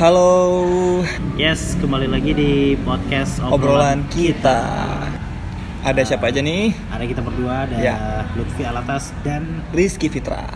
Halo, Yes, kembali lagi di podcast obrolan kita. Ada siapa aja nih? Ada kita berdua, ada Ya. Lutfi Alatas dan Rizky Fitra.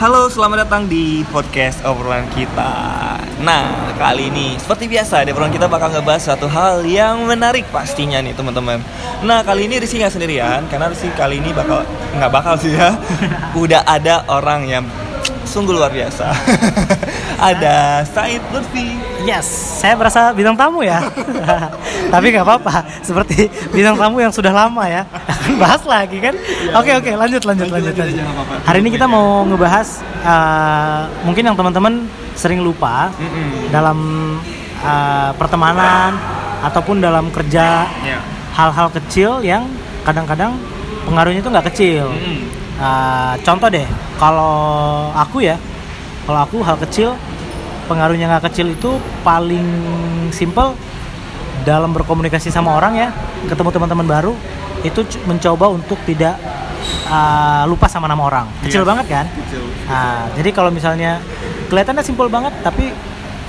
Halo, selamat datang di podcast obrolan kita. Nah, kali ini seperti biasa di obrolan kita bakal ngebahas satu hal yang menarik pastinya nih teman-teman. Nah, kali ini Rizky nggak sendirian karena Rizky kali ini bakal nggak bakal sih ya. Udah ada orang yang sungguh luar biasa. ada Said Lutfi. Yes, saya merasa bintang tamu ya. Tapi nggak apa-apa, seperti bintang tamu yang sudah lama ya. Bahas lagi kan? Oke oke, lanjut lanjut lanjut. lanjut lanjut. Hari ini kita mau ngebahas uh, mungkin yang teman-teman sering lupa dalam uh, pertemanan ataupun dalam kerja Ya. hal-hal kecil yang kadang-kadang pengaruhnya itu nggak kecil. Uh, contoh deh, kalau aku ya, kalau aku hal kecil pengaruhnya nggak kecil itu paling simple dalam berkomunikasi sama orang ya, ketemu teman-teman baru itu mencoba untuk tidak uh, lupa sama nama orang. Kecil Iya. banget kan? Kecil. Nah, jadi kalau misalnya kelihatannya simpel banget, tapi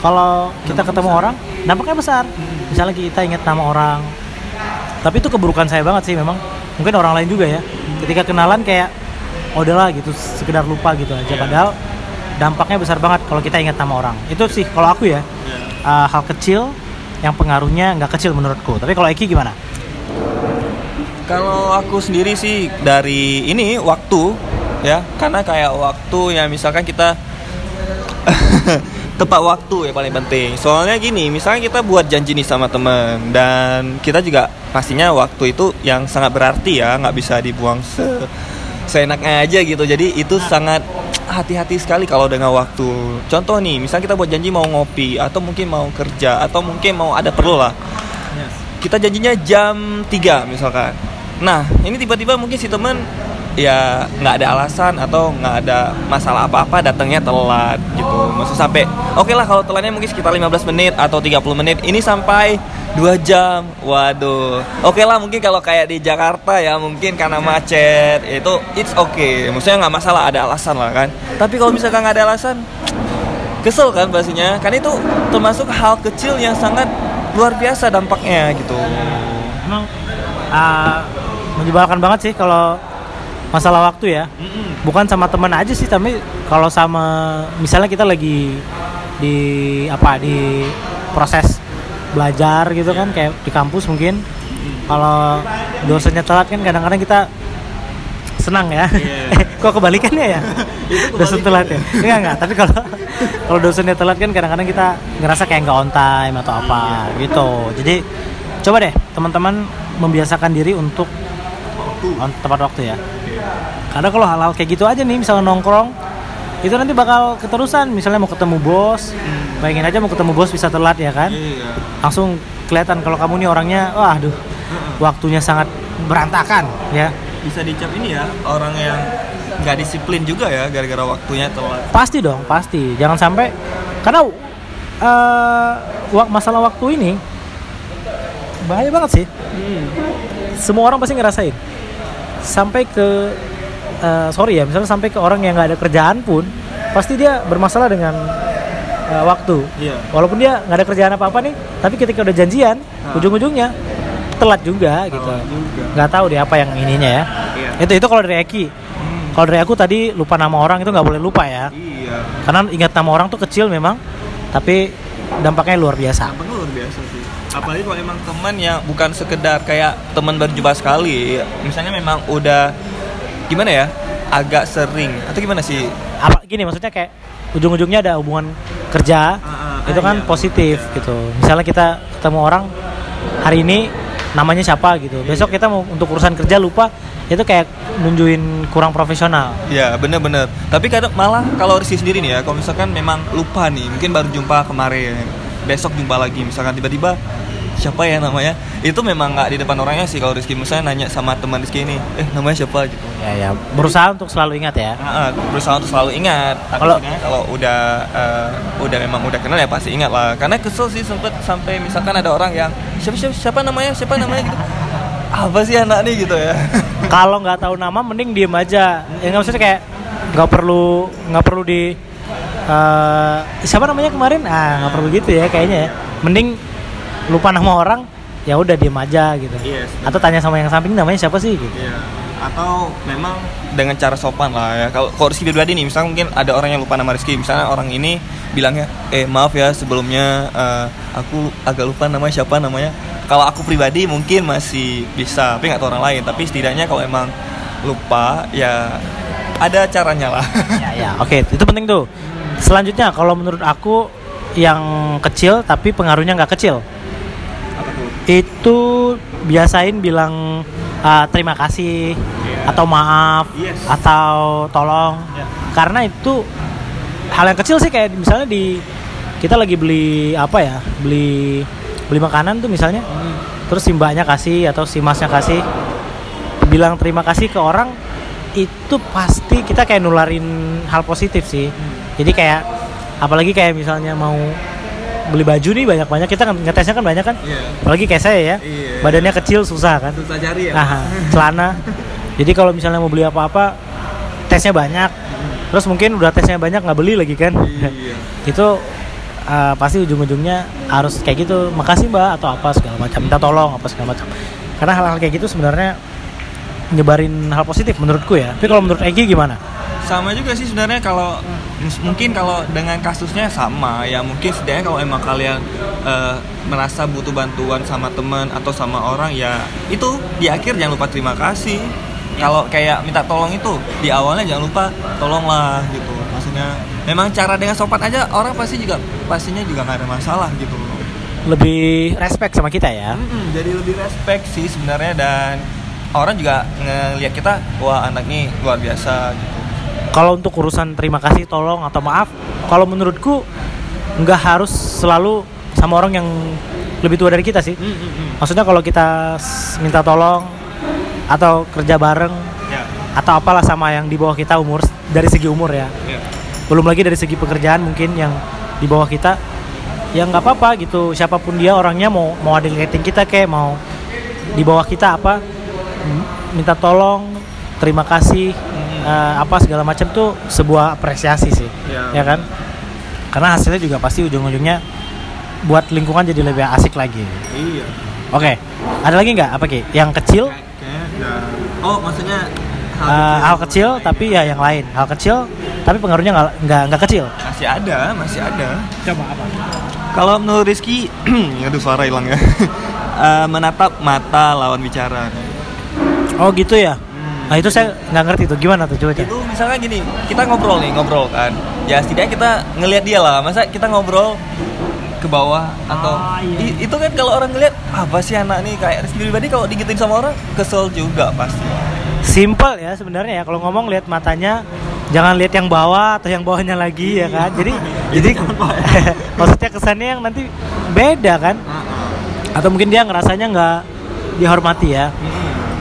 kalau kita ketemu orang, dampaknya besar. Misalnya kita ingat nama orang, tapi itu keburukan saya banget sih memang. Mungkin orang lain juga ya. Ketika kenalan kayak, oh udahlah gitu, sekedar lupa gitu aja. Iya. Padahal dampaknya besar banget kalau kita ingat nama orang. Itu sih kalau aku ya, uh, hal kecil yang pengaruhnya nggak kecil menurutku. Tapi kalau Eki gimana? Kalau aku sendiri sih dari ini waktu ya, karena kayak waktu ya misalkan kita tepat waktu ya paling penting. Soalnya gini, misalnya kita buat janji nih sama teman dan kita juga pastinya waktu itu yang sangat berarti ya, nggak bisa dibuang se seenaknya aja gitu. Jadi itu sangat hati-hati sekali kalau dengan waktu. Contoh nih, misalnya kita buat janji mau ngopi atau mungkin mau kerja atau mungkin mau ada perlu lah. Kita janjinya jam 3 misalkan. Nah ini tiba-tiba mungkin si temen ya nggak ada alasan atau nggak ada masalah apa-apa datangnya telat gitu. Maksud sampai oke lah kalau telatnya mungkin sekitar 15 menit atau 30 menit ini sampai 2 jam. Waduh. Oke lah mungkin kalau kayak di Jakarta ya mungkin karena macet itu it's okay. Maksudnya nggak masalah ada alasan lah kan. Tapi kalau misalkan nggak ada alasan kesel kan pastinya. Kan itu termasuk hal kecil yang sangat luar biasa dampaknya gitu. Emang uh, menyebalkan banget sih kalau masalah waktu ya. Bukan sama teman aja sih, tapi kalau sama misalnya kita lagi di apa di proses belajar gitu kan kayak di kampus mungkin. Kalau dosennya telat kan kadang-kadang kita senang ya. Iya. Kok kebalikannya ya? Dosen telat ya? Enggak enggak, tapi kalau kalau dosennya telat kan kadang-kadang kita ngerasa kayak nggak on time atau apa gitu. Jadi coba deh teman-teman membiasakan diri untuk on tepat waktu ya. Karena kalau hal-hal kayak gitu aja nih, misalnya nongkrong, itu nanti bakal keterusan. Misalnya mau ketemu bos, bayangin aja mau ketemu bos bisa telat ya kan? Iya. Langsung kelihatan kalau kamu nih orangnya, wah aduh, waktunya sangat berantakan ya. bisa dicap ini ya orang yang nggak disiplin juga ya gara-gara waktunya telat Pasti dong, pasti. Jangan sampai karena wak- masalah waktu ini bahaya banget sih. Semua orang pasti ngerasain. Sampai ke eh, sorry ya, misalnya sampai ke orang yang nggak ada kerjaan pun, pasti dia bermasalah dengan eh, waktu. Iya. Walaupun dia nggak ada kerjaan apa-apa nih, tapi ketika udah janjian, Ah. ujung-ujungnya telat juga gitu. juga. Nggak tahu deh apa yang ininya ya. Iya. Itu itu kalau dari Eki. Kalau dari aku tadi lupa nama orang itu nggak boleh lupa ya. iya Karena ingat nama orang tuh kecil memang, tapi dampaknya luar biasa. Dampaknya luar biasa sih apalagi kalau emang teman yang bukan sekedar kayak teman berjumpa sekali misalnya memang udah gimana ya agak sering atau gimana sih Apa gini maksudnya kayak ujung-ujungnya ada hubungan kerja, Ah, ah, itu kan iya. positif gitu. Misalnya kita ketemu orang hari ini namanya siapa gitu. Besok kita mau untuk urusan kerja lupa, itu kayak nunjukin kurang profesional. Ya bener-bener Tapi kadang malah kalau Rizky sendiri nih ya Kalau misalkan memang lupa nih Mungkin baru jumpa kemarin Besok jumpa lagi Misalkan tiba-tiba siapa ya namanya itu memang nggak di depan orangnya sih kalau Rizky misalnya nanya sama teman Rizky ini eh namanya siapa gitu Ya ya, berusaha untuk selalu ingat ya. Nah, berusaha untuk selalu ingat. Kalau- kalau udah eh, udah memang udah kenal ya pasti ingat lah. Karena kesel sih sempet sampai misalkan ada orang yang siapa siapa, siapa namanya siapa namanya gitu. Apa sih anak nih gitu ya? Kalau nggak tahu nama mending diem aja. Ya nggak maksudnya kayak nggak perlu nggak perlu di eh, siapa namanya kemarin? Ah nggak perlu gitu ya kayaknya ya. Mending lupa nama orang ya udah diem aja gitu. Yes. Atau tanya sama yang samping namanya siapa sih gitu. Iya. Atau memang dengan cara sopan lah ya. Kalau kalau Rizky pribadi nih, misalnya mungkin ada orang yang lupa nama Rizky, misalnya orang ini bilangnya, eh maaf ya sebelumnya eh, aku agak lupa namanya siapa namanya. Kalau aku pribadi mungkin masih bisa, tapi nggak tahu orang lain. Tapi setidaknya kalau emang lupa ya ada caranya lah. Ya ya, oke itu penting tuh. Selanjutnya kalau menurut aku yang kecil tapi pengaruhnya nggak kecil itu biasain bilang uh, terima kasih atau maaf Yes. atau tolong Ya. karena itu hal yang kecil sih kayak misalnya di kita lagi beli apa ya beli beli makanan tuh misalnya terus si mbaknya kasih atau si masnya kasih bilang terima kasih ke orang itu pasti kita kayak nularin hal positif sih jadi kayak apalagi kayak misalnya mau beli baju nih banyak-banyak kita kan ngetesnya kan banyak kan Iya. apalagi kayak saya ya Iya. badannya kecil susah kan Susah cari ya. Nah, celana. Jadi kalau misalnya mau beli apa-apa, tesnya banyak. Terus mungkin udah tesnya banyak nggak beli lagi kan? Iya. itu uh, pasti ujung-ujungnya harus kayak gitu. Makasih mbak atau apa segala macam. Minta tolong apa segala macam. Karena hal-hal kayak gitu sebenarnya nyebarin hal positif menurutku ya. Tapi kalau menurut Egi gimana? Sama juga sih sebenarnya kalau mus- mungkin kalau dengan kasusnya sama. Ya mungkin setidaknya kalau emang kalian eh, merasa butuh bantuan sama teman atau sama orang ya itu di akhir jangan lupa terima kasih. Kalau kayak minta tolong itu di awalnya jangan lupa tolonglah gitu. Maksudnya memang cara dengan sopan aja orang pasti juga pastinya juga nggak ada masalah gitu. Lebih respect sama kita ya. Mm-mm, jadi lebih respect sih sebenarnya dan orang juga ngelihat kita wah anak ini luar biasa gitu Kalau untuk urusan terima kasih, tolong atau maaf, kalau menurutku nggak harus selalu sama orang yang lebih tua dari kita sih. Maksudnya kalau kita minta tolong atau kerja bareng ya atau apalah sama yang di bawah kita umur dari segi umur ya. ya Belum lagi dari segi pekerjaan mungkin yang di bawah kita ya nggak apa-apa gitu. Siapa pun dia orangnya mau mau ada rating kita kayak mau di bawah kita apa minta tolong, terima kasih eh, apa segala macam tuh sebuah apresiasi sih. Ya. Ya kan? Karena hasilnya juga pasti ujung-ujungnya buat lingkungan jadi lebih asik lagi. iya Oke, ada lagi nggak apa ki? Yang kecil, Kayaknya. Oh, maksudnya eh, hal kecil tapi ya yang lain. Hal kecil tapi pengaruhnya nggak nggak nggak kecil. masih ada, masih ada. Coba apa? Kalau menurut Rizky, aduh suara hilang ya. Eh, menatap mata lawan bicara. Oh gitu ya. Nah itu saya nggak ngerti tuh gimana tuh coba. Itu misalnya gini, kita ngobrol nih, ngobrol kan. Ya setidaknya kita ngelihat dia lah. Masa kita ngobrol ke bawah atau Ah, iya. I- itu kan kalau orang ngelihat apa sih anak nih kayak Rizky pribadi kalau digituin sama orang kesel juga pasti. Simple ya sebenarnya ya kalau ngomong lihat matanya jangan lihat yang bawah atau yang bawahnya lagi ya kan. Jadi jadi maksudnya kesannya yang nanti beda kan. Atau mungkin dia ngerasanya nggak dihormati ya.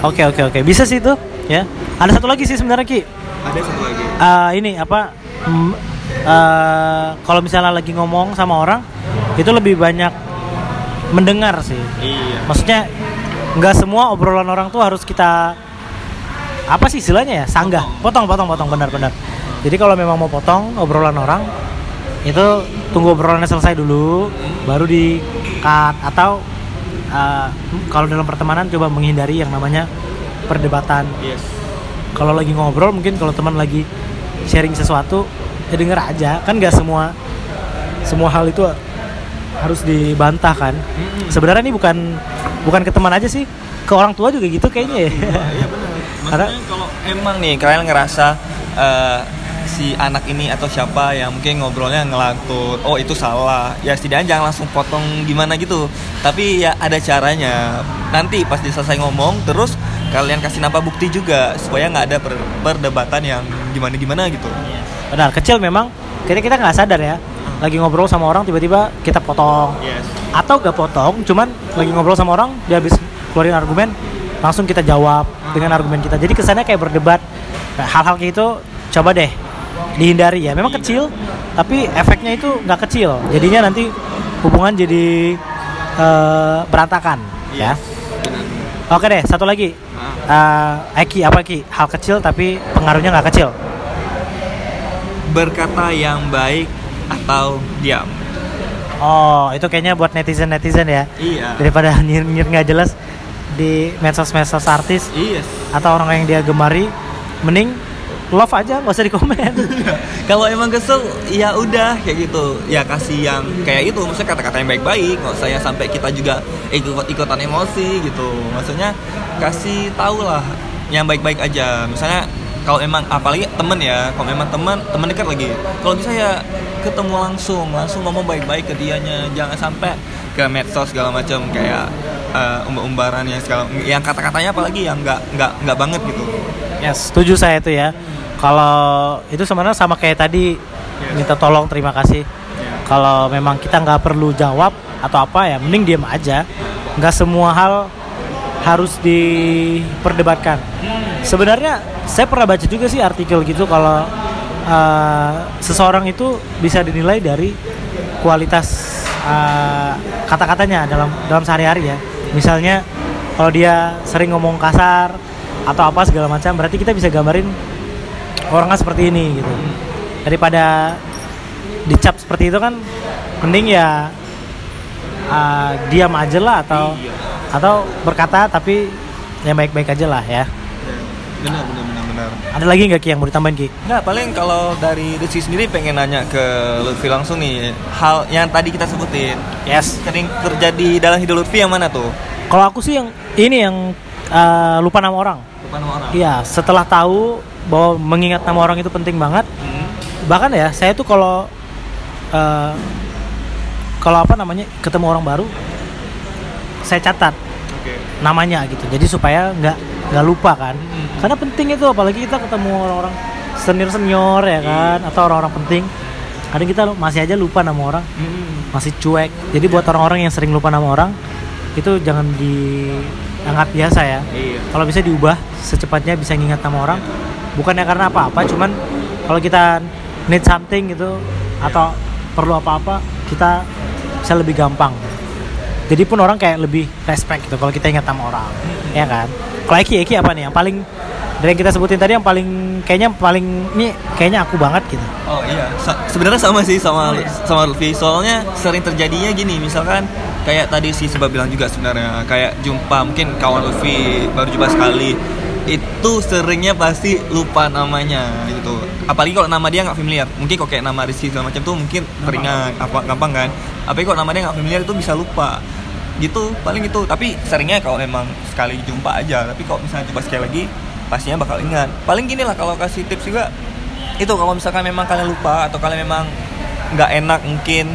Oke oke oke bisa sih itu ya. Ada satu lagi sih sebenarnya ki. Ada satu lagi. Eh, ini apa mm, eh, kalau misalnya lagi ngomong sama orang itu lebih banyak mendengar sih Iya. maksudnya nggak semua obrolan orang tuh harus kita apa sih istilahnya ya sanggah potong potong potong benar benar jadi kalau memang mau potong obrolan orang itu tunggu obrolannya selesai dulu baru di cut atau eh, kalau dalam pertemanan coba menghindari yang namanya perdebatan Yes. kalau lagi ngobrol mungkin kalau teman lagi sharing sesuatu ya denger aja kan nggak semua semua hal itu harus dibantah kan sebenarnya ini bukan bukan ke teman aja sih ke orang tua juga gitu kayaknya ya Iya benar. Karena- kalau emang nih kalian ngerasa eh, si anak ini atau siapa yang mungkin ngobrolnya ngelantur, oh itu salah, ya setidaknya jangan langsung potong gimana gitu. Tapi ya ada caranya. Nanti pas dia selesai ngomong, terus kalian kasih nampak bukti juga supaya nggak ada per- perdebatan yang gimana gimana gitu. benar kecil memang kira kita nggak sadar ya lagi ngobrol sama orang tiba-tiba kita potong. Yes. Atau gak potong cuman lagi ngobrol sama orang dia habis keluarin argumen langsung kita jawab dengan argumen kita. Jadi kesannya kayak berdebat Nah, hal-hal kayak itu coba deh dihindari. Ya memang kecil tapi efeknya itu nggak kecil. Jadinya nanti hubungan jadi eh, berantakan ya oke deh satu lagi. Eh, Eki apa Ki hal kecil tapi pengaruhnya nggak kecil? Berkata yang baik atau diam. Oh itu kayaknya buat netizen netizen ya. Iya. Daripada nyir-nyir nggak jelas di medsos-medsos artis iya. atau orang yang dia gemari mending love aja nggak usah di komen kalau emang kesel ya udah kayak gitu. Ya kasih yang kayak itu maksudnya kata-kata yang baik-baik nggak usah ya sampai kita juga ikut ikutan emosi gitu. Maksudnya kasih tahu lah yang baik-baik aja. Misalnya kalau emang apalagi temen ya kalau emang teman teman dekat lagi. Kalau bisa ya ketemu langsung langsung ngomong baik-baik ke dianya. Jangan sampai ke medsos segala macam kayak eh, umbar-umbaran yang segala yang kata-katanya apalagi yang nggak nggak nggak banget gitu. Yes setuju saya itu ya. Kalau itu sebenarnya sama kayak tadi minta tolong terima kasih. Kalau memang kita nggak perlu jawab atau apa ya mending diam aja. Nggak semua hal harus diperdebatkan. Sebenarnya saya pernah baca juga sih artikel gitu kalau uh, seseorang itu bisa dinilai dari kualitas uh, kata-katanya dalam dalam sehari-hari ya misalnya kalau dia sering ngomong kasar atau apa segala macam berarti kita bisa gambarin orangnya seperti ini gitu. Daripada dicap seperti itu kan mending ya uh, diam aja lah atau atau berkata tapi yang baik-baik aja lah ya benar benar benar benar ada lagi nggak Ki yang mau ditambahin Ki? Nggak, paling kalau dari Rizky sendiri pengen nanya ke Lutfi langsung nih Hal yang tadi kita sebutin Yes. Sering terjadi dalam hidup Lutfi yang mana tuh? Kalau aku sih yang ini yang uh, lupa nama orang. Depan orang Iya, setelah tahu bahwa mengingat nama orang itu penting banget. Hmm. Bahkan ya, saya tuh kalau uh, kalau apa namanya ketemu orang baru, saya catat namanya gitu. Jadi supaya nggak nggak lupa kan. Karena penting itu apalagi kita ketemu orang-orang senior senior ya kan, atau orang-orang penting. Kadang kita masih aja lupa nama orang, Hmm. masih cuek. Jadi buat orang-orang yang sering lupa nama orang, itu jangan dianggap biasa ya. Iya kalau bisa diubah secepatnya bisa ngingat nama orang bukannya karena apa-apa cuman kalau kita need something gitu atau perlu apa-apa kita bisa lebih gampang jadi pun orang kayak lebih respect gitu kalau kita ingat nama orang. Ya kan? Kalau Eki Eki apa nih? Yang paling dari yang kita sebutin tadi yang paling kayaknya paling ini kayaknya aku banget gitu. Oh iya, Sa- sebenarnya sama sih sama sama Lutfi. Soalnya sering terjadinya gini, misalkan kayak tadi si sebab bilang juga sebenarnya kayak jumpa mungkin kawan Lutfi baru jumpa sekali itu seringnya pasti lupa namanya gitu. Apalagi kalau nama dia nggak familiar. Mungkin kok kayak nama Rizky segala macam tuh mungkin teringat apa gampang kan? Apalagi kalau nama dia nggak familiar itu bisa lupa. Gitu paling itu tapi seringnya kalau memang sekali jumpa aja. Tapi kalau misalnya coba sekali lagi pastinya bakal ingat. Paling gini lah kalau kasih tips juga itu kalau misalkan memang kalian lupa atau kalian memang nggak enak mungkin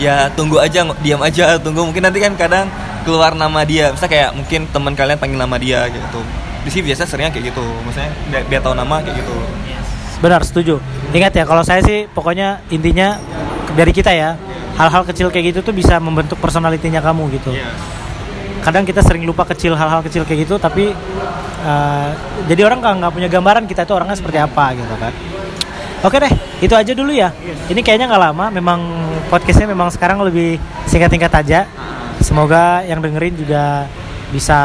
ya tunggu aja diam aja tunggu. Mungkin nanti kan kadang keluar nama dia. Misalnya kayak mungkin teman kalian panggil nama dia gitu di sini biasa seringnya kayak gitu maksudnya biar, biar tahu nama kayak gitu Benar, setuju. Ingat ya, kalau saya sih pokoknya intinya dari kita ya, hal-hal kecil kayak gitu tuh bisa membentuk personalitinya kamu gitu. Kadang kita sering lupa kecil hal-hal kecil kayak gitu, tapi eh, jadi orang nggak nggak punya gambaran kita itu orangnya seperti apa gitu kan. Oke deh, itu aja dulu ya. Ini kayaknya nggak lama, memang podcastnya memang sekarang lebih singkat-singkat aja. Semoga yang dengerin juga bisa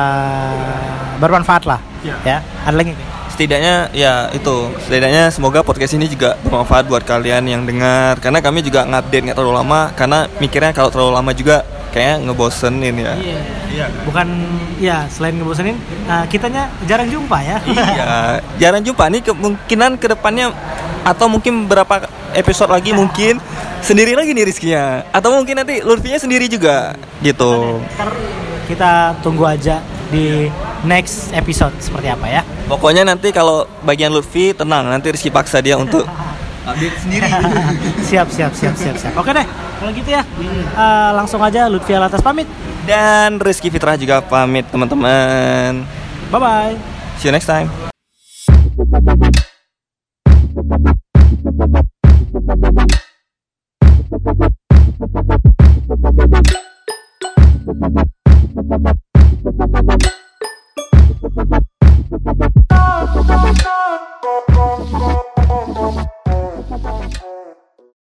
bermanfaat lah. Ya, ada lagi? setidaknya ya itu. Setidaknya semoga podcast ini juga bermanfaat buat kalian yang dengar. Karena kami juga ngupdate nggak terlalu lama karena mikirnya kalau terlalu lama juga kayaknya ngebosenin ya. Iya. Kan? bukan ya selain ngebosenin uh, kitanya jarang jumpa ya. Iya. Jarang jumpa. Nih kemungkinan ke depannya atau mungkin berapa episode lagi mungkin sendiri lagi nih Rizky-nya atau mungkin nanti Lutfinya sendiri juga gitu kita tunggu aja di next episode seperti apa ya. Pokoknya nanti kalau bagian Lutfi tenang. Nanti Rizky paksa dia untuk update sendiri. Siap siap siap siap siap. Oke deh kalau gitu ya. Uh, langsung aja Lutfi Alatas pamit. Dan Rizky Fitrah juga pamit teman-teman. Bye bye see you next time